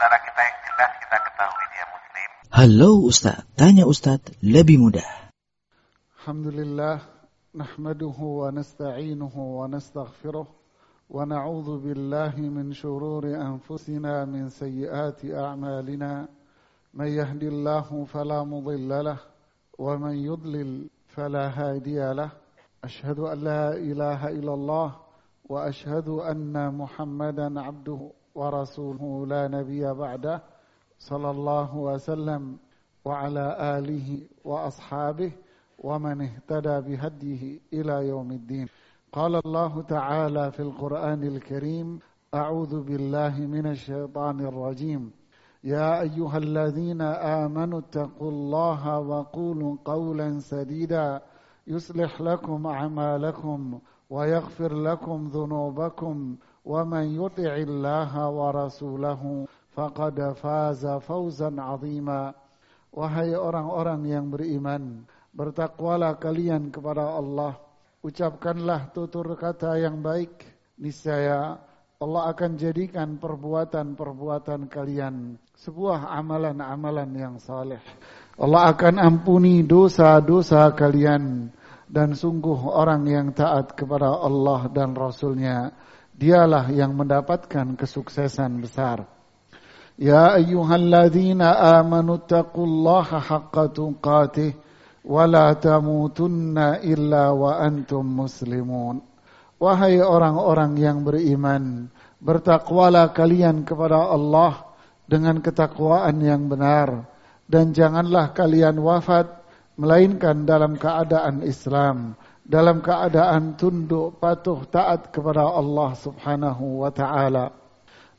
saudara kita yang jelas kita ketahui dia muslim. Halo Ustaz, tanya Ustaz lebih mudah. Alhamdulillah, nahmaduhu wa nasta'inuhu wa nastaghfiruh wa na'udhu billahi min shururi anfusina min sayyiati a'malina. Man yahdillahu fala mudilla lah wa man yudlil fala hadiya lah. Ashhadu an la ilaha illallah wa ashhadu anna Muhammadan abduhu ورسوله لا نبي بعده صلى الله وسلم وعلى آله وأصحابه ومن اهتدى بهديه إلى يوم الدين. قال الله تعالى في القرآن الكريم أعوذ بالله من الشيطان الرجيم. يا أيها الذين آمنوا اتقوا الله وقولوا قولا سديدا يصلح لكم أعمالكم ويغفر لكم ذنوبكم ومن يطع الله ورسوله فقد فاز فوزا عظيما Wahai orang-orang yang beriman, bertakwalah kalian kepada Allah. Ucapkanlah tutur kata yang baik. Niscaya Allah akan jadikan perbuatan-perbuatan kalian sebuah amalan-amalan yang saleh. Allah akan ampuni dosa-dosa kalian dan sungguh orang yang taat kepada Allah dan Rasulnya dialah yang mendapatkan kesuksesan besar. Ya ayyuhalladzina amanu taqullaha haqqa tuqatih wa la tamutunna illa wa antum muslimun. Wahai orang-orang yang beriman, bertakwalah kalian kepada Allah dengan ketakwaan yang benar dan janganlah kalian wafat melainkan dalam keadaan Islam dalam keadaan tunduk patuh taat kepada Allah Subhanahu wa taala.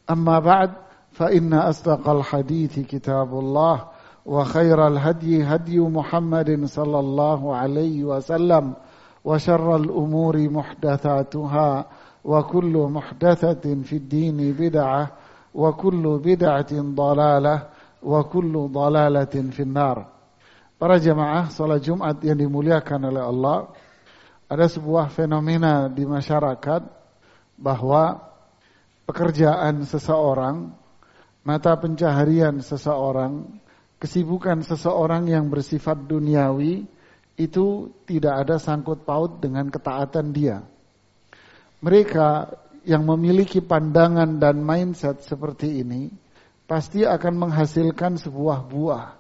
Amma ba'd fa inna asdaqal hadits kitabullah wa khairal hadyi hadyu Muhammadin sallallahu alaihi wasallam wa syarral umuri muhdatsatuha wa kullu muhdatsatin fid dini bid'ah wa kullu bid'atin dalalah wa kullu dalalatin finnar. Para jamaah salat Jumat yang dimuliakan oleh Allah, ada sebuah fenomena di masyarakat bahwa pekerjaan seseorang, mata pencaharian seseorang, kesibukan seseorang yang bersifat duniawi itu tidak ada sangkut paut dengan ketaatan dia. Mereka yang memiliki pandangan dan mindset seperti ini pasti akan menghasilkan sebuah buah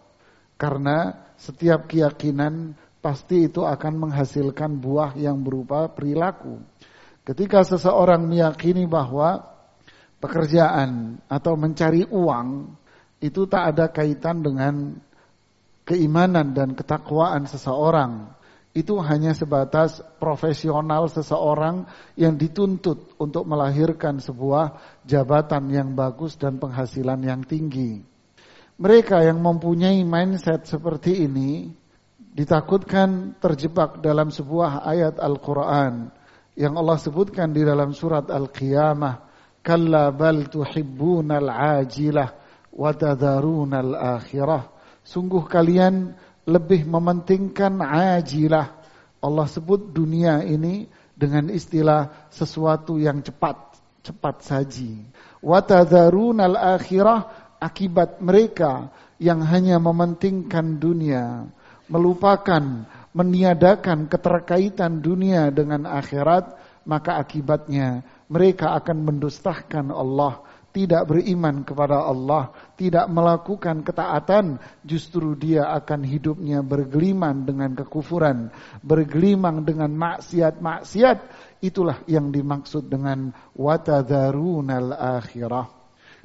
karena setiap keyakinan pasti itu akan menghasilkan buah yang berupa perilaku. Ketika seseorang meyakini bahwa pekerjaan atau mencari uang itu tak ada kaitan dengan keimanan dan ketakwaan seseorang. Itu hanya sebatas profesional seseorang yang dituntut untuk melahirkan sebuah jabatan yang bagus dan penghasilan yang tinggi. Mereka yang mempunyai mindset seperti ini ditakutkan terjebak dalam sebuah ayat Al-Quran yang Allah sebutkan di dalam surat Al-Qiyamah kalla bal tuhibbunal ajilah wa tadharunal akhirah sungguh kalian lebih mementingkan ajilah. Allah sebut dunia ini dengan istilah sesuatu yang cepat cepat saji. Wa tadharunal akhirah akibat mereka yang hanya mementingkan dunia melupakan, meniadakan keterkaitan dunia dengan akhirat, maka akibatnya mereka akan mendustahkan Allah, tidak beriman kepada Allah, tidak melakukan ketaatan, justru dia akan hidupnya bergelimang dengan kekufuran, bergelimang dengan maksiat-maksiat. Itulah yang dimaksud dengan watadharunal akhirah.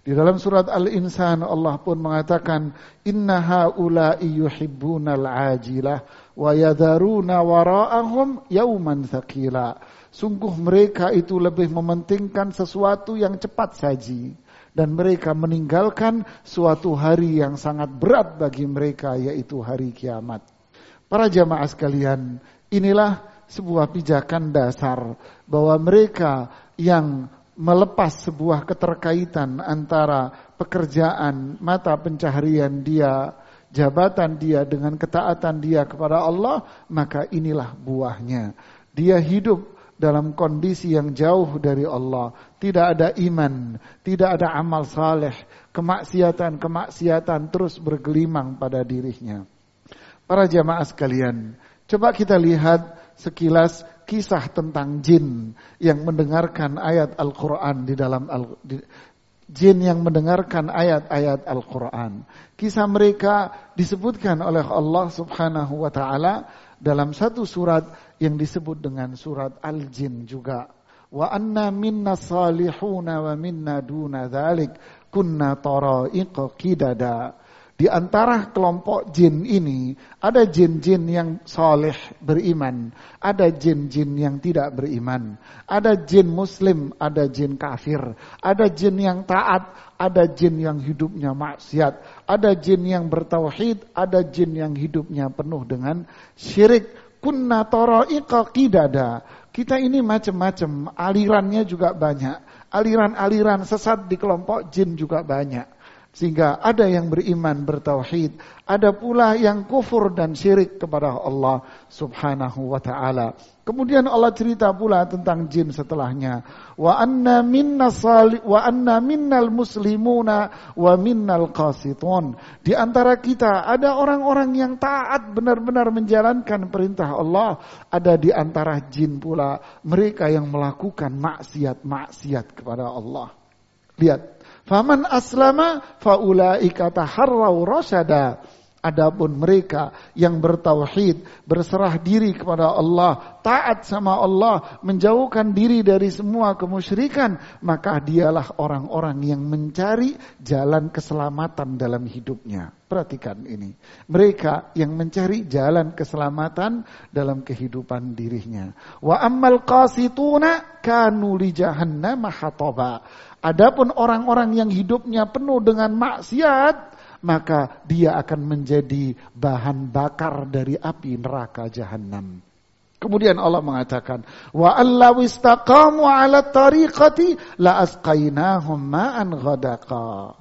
Di dalam surat Al-Insan Allah pun mengatakan inna haula'i yuhibbunal ajilah wa yadharuna wara'ahum yauman thaqila. Sungguh mereka itu lebih mementingkan sesuatu yang cepat saji dan mereka meninggalkan suatu hari yang sangat berat bagi mereka yaitu hari kiamat. Para jamaah sekalian, inilah sebuah pijakan dasar bahwa mereka yang melepas sebuah keterkaitan antara pekerjaan, mata pencaharian dia, jabatan dia dengan ketaatan dia kepada Allah, maka inilah buahnya. Dia hidup dalam kondisi yang jauh dari Allah, tidak ada iman, tidak ada amal saleh, kemaksiatan-kemaksiatan terus bergelimang pada dirinya. Para jamaah sekalian, coba kita lihat sekilas kisah tentang jin yang mendengarkan ayat Al-Quran di dalam Al di, jin yang mendengarkan ayat-ayat Al-Quran. Kisah mereka disebutkan oleh Allah subhanahu wa ta'ala dalam satu surat yang disebut dengan surat Al-Jin juga. Wa anna minna salihuna wa minna duna dhalik kunna tara'iqa qidada. Di antara kelompok jin ini ada jin-jin yang soleh beriman, ada jin-jin yang tidak beriman, ada jin muslim, ada jin kafir, ada jin yang taat, ada jin yang hidupnya maksiat, ada jin yang bertauhid, ada jin yang hidupnya penuh dengan syirik. Kunna tara'iqa qidada. Kita ini macam-macam, alirannya juga banyak. Aliran-aliran sesat di kelompok jin juga banyak. Sehingga ada yang beriman bertauhid, ada pula yang kufur dan syirik kepada Allah Subhanahu wa taala. Kemudian Allah cerita pula tentang jin setelahnya. Wa anna minna sali wa anna minnal muslimuna wa minnal qasitun. Di antara kita ada orang-orang yang taat benar-benar menjalankan perintah Allah, ada di antara jin pula mereka yang melakukan maksiat-maksiat kepada Allah. Lihat Faman aslama faulaika taharrau rasyada. Adapun mereka yang bertauhid, berserah diri kepada Allah, taat sama Allah, menjauhkan diri dari semua kemusyrikan, maka dialah orang-orang yang mencari jalan keselamatan dalam hidupnya. Perhatikan ini. Mereka yang mencari jalan keselamatan dalam kehidupan dirinya. Wa ammal qasituna kanu li jahannam. Adapun orang-orang yang hidupnya penuh dengan maksiat, maka dia akan menjadi bahan bakar dari api neraka jahanam. Kemudian Allah mengatakan, wa allaw istaqamu ala tariqati la asqainahum ma'an ghadaqa.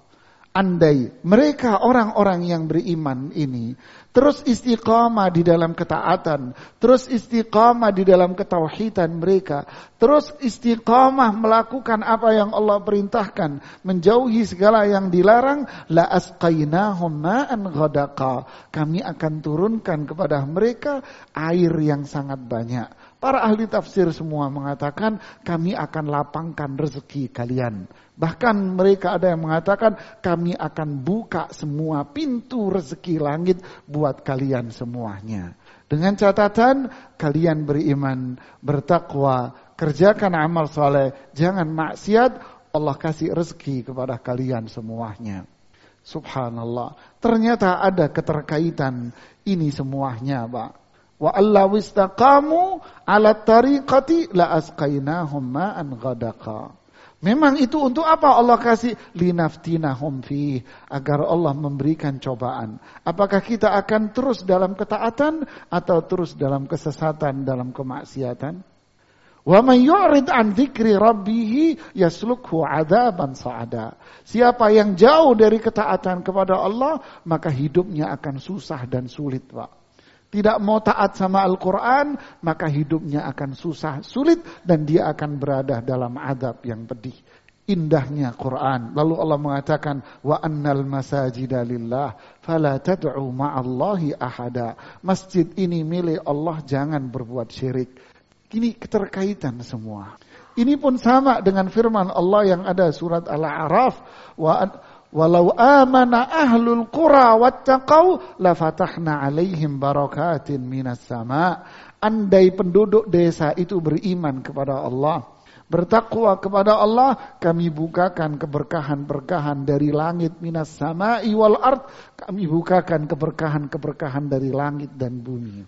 Andai mereka orang-orang yang beriman ini terus istiqamah di dalam ketaatan, terus istiqamah di dalam ketauhidan mereka, terus istiqamah melakukan apa yang Allah perintahkan, menjauhi segala yang dilarang, la asqainahum ma'an ghadaqa. Kami akan turunkan kepada mereka air yang sangat banyak. Para ahli tafsir semua mengatakan kami akan lapangkan rezeki kalian. Bahkan mereka ada yang mengatakan kami akan buka semua pintu rezeki langit buat kalian semuanya. Dengan catatan kalian beriman, bertakwa, kerjakan amal soleh, jangan maksiat, Allah kasih rezeki kepada kalian semuanya. Subhanallah. Ternyata ada keterkaitan ini semuanya, Pak. Wa alla wistaqamu ala tariqati la asqainahum ma'an ghadaqa. Memang itu untuk apa Allah kasih linaftinahum fi agar Allah memberikan cobaan. Apakah kita akan terus dalam ketaatan atau terus dalam kesesatan, dalam kemaksiatan? Wa man yu'rid an dzikri rabbih yaslukhu 'adaban sa'ada. Siapa yang jauh dari ketaatan kepada Allah, maka hidupnya akan susah dan sulit, Pak tidak mau taat sama Al-Quran, maka hidupnya akan susah, sulit, dan dia akan berada dalam adab yang pedih. Indahnya Quran. Lalu Allah mengatakan, wa annal masajida lillah, fala tad'u ma'allahi ahada. Masjid ini milik Allah, jangan berbuat syirik. Ini keterkaitan semua. Ini pun sama dengan firman Allah yang ada surat Al-A'raf. Wa Walau amana ahlul qura wattaqau la fatahna alaihim barakatin minas sama. Andai penduduk desa itu beriman kepada Allah, bertakwa kepada Allah, kami bukakan keberkahan-berkahan dari langit minas sama wal ard, kami bukakan keberkahan-keberkahan dari langit dan bumi.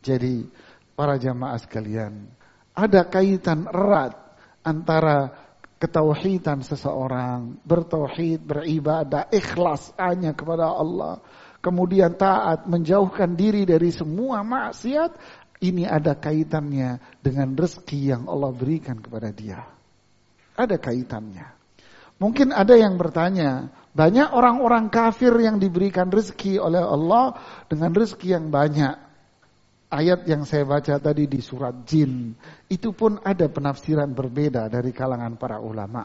Jadi para jamaah sekalian, ada kaitan erat antara ketauhidan seseorang, bertauhid, beribadah, ikhlas hanya kepada Allah, kemudian taat, menjauhkan diri dari semua maksiat, ini ada kaitannya dengan rezeki yang Allah berikan kepada dia. Ada kaitannya. Mungkin ada yang bertanya, banyak orang-orang kafir yang diberikan rezeki oleh Allah dengan rezeki yang banyak. Ayat yang saya baca tadi di surat jin itu pun ada penafsiran berbeda dari kalangan para ulama.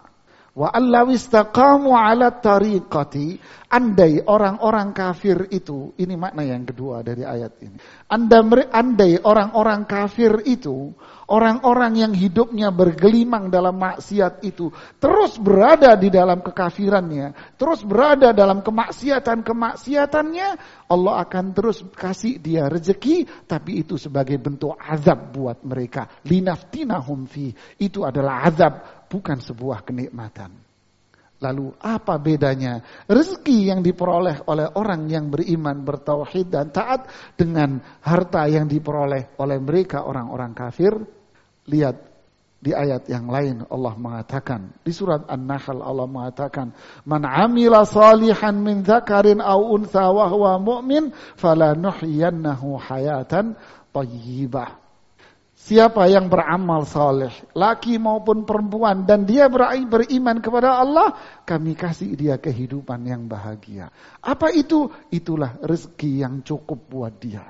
Wa allawistaqamu ala tariqati andai orang-orang kafir itu ini makna yang kedua dari ayat ini. Anda andai orang-orang kafir itu orang-orang yang hidupnya bergelimang dalam maksiat itu terus berada di dalam kekafirannya, terus berada dalam kemaksiatan-kemaksiatannya, Allah akan terus kasih dia rezeki tapi itu sebagai bentuk azab buat mereka. Linaftinahum fi. Itu adalah azab bukan sebuah kenikmatan. Lalu apa bedanya rezeki yang diperoleh oleh orang yang beriman, bertauhid dan taat dengan harta yang diperoleh oleh mereka orang-orang kafir? Lihat di ayat yang lain Allah mengatakan di surat An-Nahl Allah mengatakan man amila salihan min dzakarin aw untha wa huwa mu'min falanuhyiyannahu hayatan thayyibah Siapa yang beramal saleh, laki maupun perempuan, dan dia beriman kepada Allah, kami kasih dia kehidupan yang bahagia. Apa itu? Itulah rezeki yang cukup buat dia.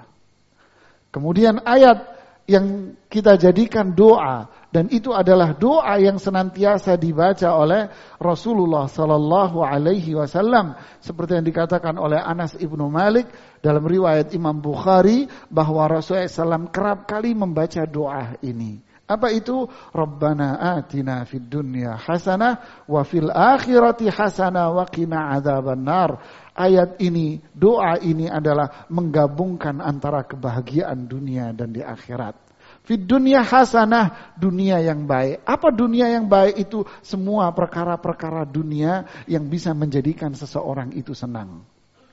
Kemudian ayat yang kita jadikan doa dan itu adalah doa yang senantiasa dibaca oleh Rasulullah sallallahu alaihi wasallam seperti yang dikatakan oleh Anas ibnu Malik dalam riwayat Imam Bukhari bahwa Rasulullah SAW kerap kali membaca doa ini. Apa itu? Rabbana atina fid dunya hasanah wa fil akhirati hasanah wa qina adzabannar. Ayat ini, doa ini adalah menggabungkan antara kebahagiaan dunia dan di akhirat. Fid dunia hasanah, dunia yang baik. Apa dunia yang baik itu? Semua perkara-perkara dunia yang bisa menjadikan seseorang itu senang.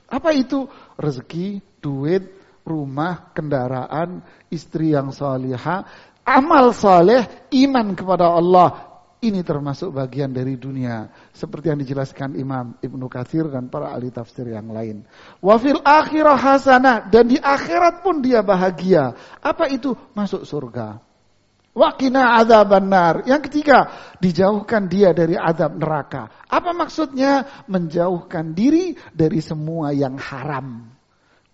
Apa itu? Rezeki, duit, rumah, kendaraan, istri yang salihah, amal saleh, iman kepada Allah. Ini termasuk bagian dari dunia. Seperti yang dijelaskan Imam Ibnu Katsir dan para ahli tafsir yang lain. Wafil akhirah hasanah. Dan di akhirat pun dia bahagia. Apa itu? Masuk surga. Wakina azab benar. Yang ketiga, dijauhkan dia dari azab neraka. Apa maksudnya? Menjauhkan diri dari semua yang haram.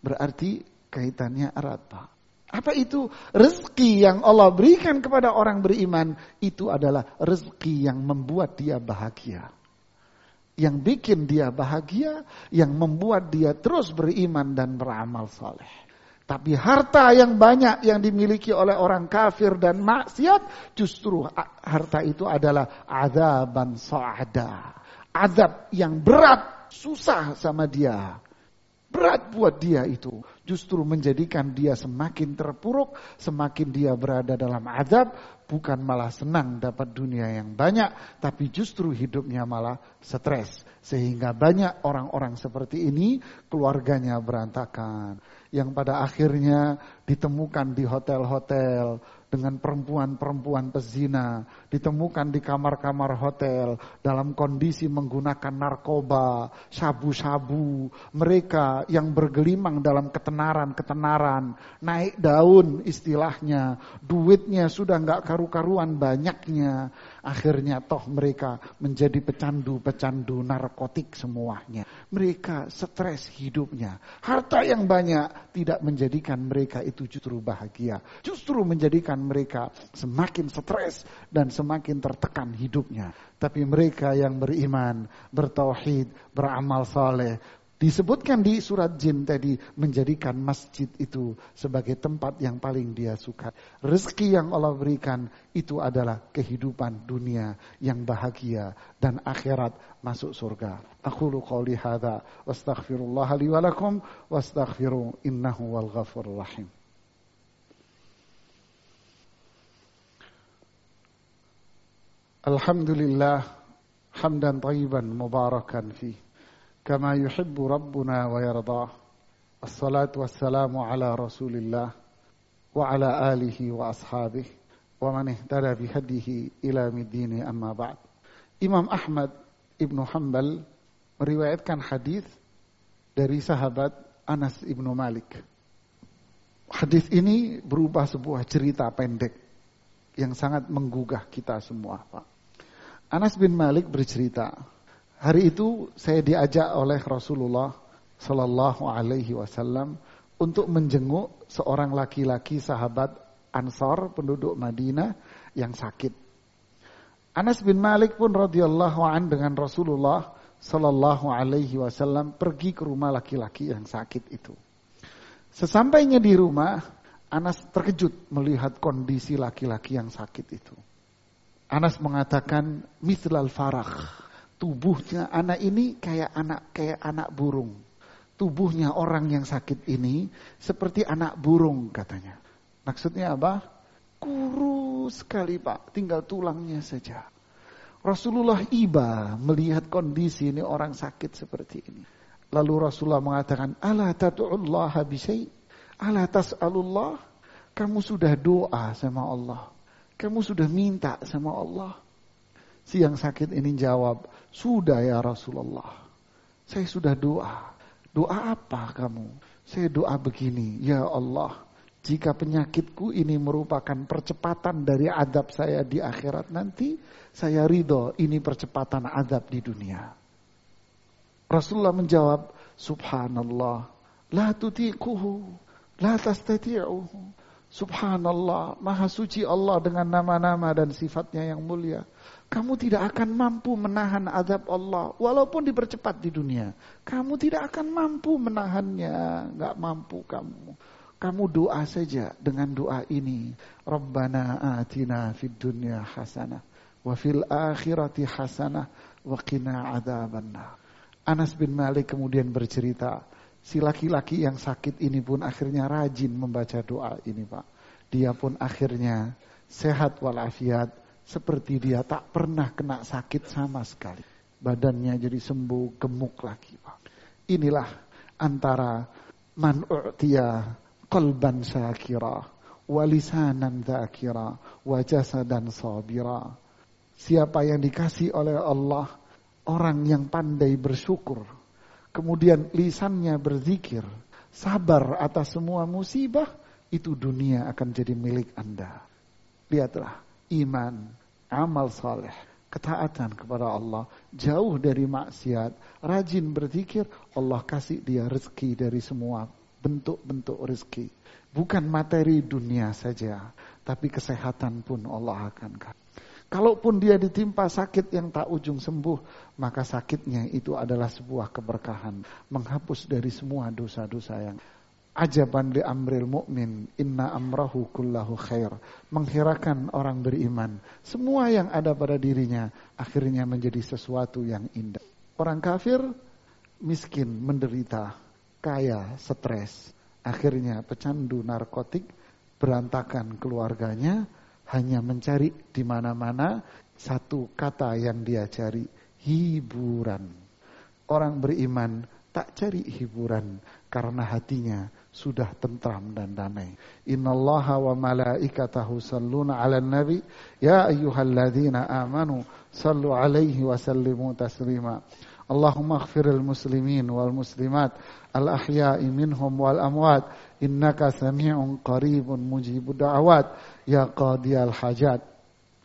Berarti kaitannya erat, Pak. Apa itu? Rezeki yang Allah berikan kepada orang beriman itu adalah rezeki yang membuat dia bahagia. Yang bikin dia bahagia, yang membuat dia terus beriman dan beramal saleh. Tapi harta yang banyak yang dimiliki oleh orang kafir dan maksiat, justru harta itu adalah azaban sa'ada. Azab yang berat, susah sama dia. Berat buat dia itu. Justru menjadikan dia semakin terpuruk, semakin dia berada dalam azab, bukan malah senang dapat dunia yang banyak, tapi justru hidupnya malah stres. Sehingga banyak orang-orang seperti ini keluarganya berantakan. Yang pada akhirnya ditemukan di hotel-hotel, dengan perempuan-perempuan pezina, ditemukan di kamar-kamar hotel dalam kondisi menggunakan narkoba, sabu-sabu, mereka yang bergelimang dalam ketenaran-ketenaran, naik daun istilahnya, duitnya sudah nggak karu-karuan banyaknya, akhirnya toh mereka menjadi pecandu-pecandu narkotik semuanya. Mereka stres hidupnya, harta yang banyak tidak menjadikan mereka itu justru bahagia, justru menjadikan mereka semakin stres dan semakin tertekan hidupnya. Tapi mereka yang beriman, bertauhid, beramal saleh, disebutkan di surat jin tadi menjadikan masjid itu sebagai tempat yang paling dia suka. Rezeki yang Allah berikan itu adalah kehidupan dunia yang bahagia dan akhirat masuk surga. Aku lu qauli hadza wastaghfirullah li wa lakum wastaghfiru innahu wal ghafurur rahim. Alhamdulillah hamdan tayyiban mubarakan fi kama yuhibbu rabbuna wa yardah. Assalatu wassalamu ala Rasulillah wa ala alihi wa ashabihi wa man ihtada bihadihi ila middini amma ba'd. Imam Ahmad Ibnu Hanbal meriwayatkan hadis dari sahabat Anas Ibnu Malik. Hadis ini berubah sebuah cerita pendek yang sangat menggugah kita semua, Pak. Anas bin Malik bercerita, hari itu saya diajak oleh Rasulullah Sallallahu Alaihi Wasallam untuk menjenguk seorang laki-laki sahabat Ansor penduduk Madinah yang sakit. Anas bin Malik pun radhiyallahu an dengan Rasulullah sallallahu alaihi wasallam pergi ke rumah laki-laki yang sakit itu. Sesampainya di rumah, Anas terkejut melihat kondisi laki-laki yang sakit itu. Anas mengatakan mislal farah. Tubuhnya anak ini kayak anak kayak anak burung. Tubuhnya orang yang sakit ini seperti anak burung katanya. Maksudnya apa? Kurus sekali pak, tinggal tulangnya saja. Rasulullah iba melihat kondisi ini orang sakit seperti ini. Lalu Rasulullah mengatakan, Ala tatu'ullaha bisay. Ala tas'alullah. Kamu sudah doa sama Allah. Kamu sudah minta sama Allah. Si yang sakit ini jawab, sudah ya Rasulullah. Saya sudah doa. Doa apa kamu? Saya doa begini, ya Allah. Jika penyakitku ini merupakan percepatan dari adab saya di akhirat nanti, saya ridho ini percepatan adab di dunia. Rasulullah menjawab, Subhanallah, la tutiquhu, la tastati'uhu. Subhanallah, maha suci Allah dengan nama-nama dan sifatnya yang mulia. Kamu tidak akan mampu menahan azab Allah walaupun dipercepat di dunia. Kamu tidak akan mampu menahannya, nggak mampu kamu. Kamu doa saja dengan doa ini. Rabbana atina fid dunya hasanah wa fil akhirati hasanah wa qina adzabannar. Anas bin Malik kemudian bercerita, si laki-laki yang sakit ini pun akhirnya rajin membaca doa ini, Pak. Dia pun akhirnya sehat walafiat seperti dia tak pernah kena sakit sama sekali. Badannya jadi sembuh, gemuk lagi. Pak. Inilah antara man u'tiya qalban syakira walisanan dzakira wa jasadan sabira. Siapa yang dikasih oleh Allah orang yang pandai bersyukur, kemudian lisannya berzikir, sabar atas semua musibah, itu dunia akan jadi milik Anda. Lihatlah, iman, amal saleh, ketaatan kepada Allah, jauh dari maksiat, rajin berzikir, Allah kasih dia rezeki dari semua bentuk-bentuk rezeki. Bukan materi dunia saja, tapi kesehatan pun Allah akan kasih. Kalaupun dia ditimpa sakit yang tak ujung sembuh, maka sakitnya itu adalah sebuah keberkahan, menghapus dari semua dosa-dosa yang ajaban li amril mu'min inna amrahu kullahu khair menghirakan orang beriman. Semua yang ada pada dirinya akhirnya menjadi sesuatu yang indah. Orang kafir miskin menderita kaya stres akhirnya pecandu narkotik berantakan keluarganya hanya mencari di mana-mana satu kata yang dia cari hiburan orang beriman tak cari hiburan karena hatinya sudah tentram dan damai. Innallaha wa malaikatahu salluna 'alan nabi ya ayyuhalladzina amanu sallu 'alaihi wa sallimu taslima. اللهم اغفر المسلمين والمسلمات الأحياء منهم والأموات إنك سميع قريب مجيب الدعوات يا قاضي الحاجات.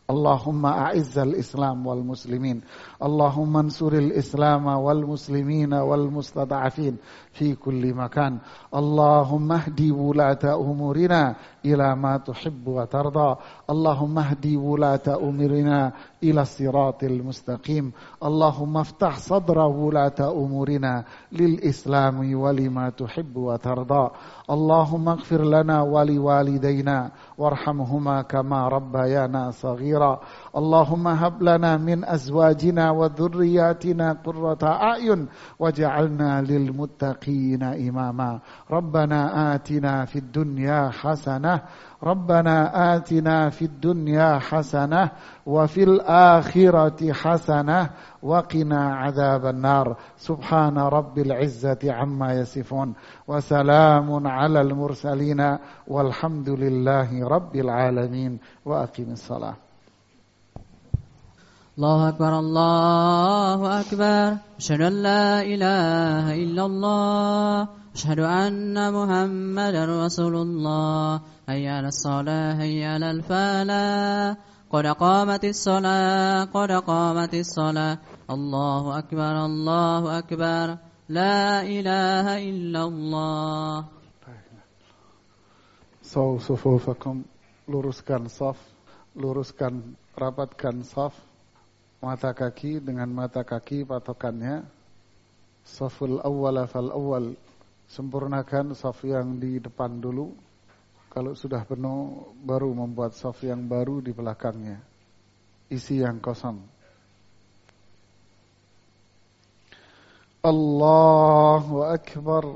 اللهم أعز الإسلام والمسلمين. اللهم انصر الإسلام والمسلمين والمستضعفين في كل مكان. اللهم اهدي ولاة أمورنا إلى ما تحب وترضى. اللهم اهدي ولاة أمورنا إلى الصراط المستقيم. اللهم افتح صدر ولاة أمورنا للإسلام ولما تحب وترضى. اللهم اغفر لنا ولوالدينا. وارحمهما كما ربيانا صغيرا. اللهم هب لنا من أزواجنا وذرياتنا قرة أعين وجعلنا للمتقين إماما. ربنا آتنا في الدنيا حسنة ربنا آتنا في الدنيا حسنة وفي الآخرة حسنة وقنا عذاب النار. سبحان رب العزة عما يصفون. وسلام على المرسلين والحمد لله رب العالمين. وأقم الصلاة. الله أكبر الله أكبر. أشهد أن لا إله إلا الله. أشهد أن محمدا رسول الله. هيا على الصلاة هيا على الفلاح. قد قامت الصلاة قد قامت الصلاة. الله أكبر الله أكبر. لا إله إلا الله. Sufufakum luruskan saf luruskan rapatkan saf. Mata kaki dengan mata kaki patokannya. Saful awwala fal awwal. Sempurnakan saf yang di depan dulu. Kalau sudah penuh baru membuat saf yang baru di belakangnya. Isi yang kosong. Allahu akbar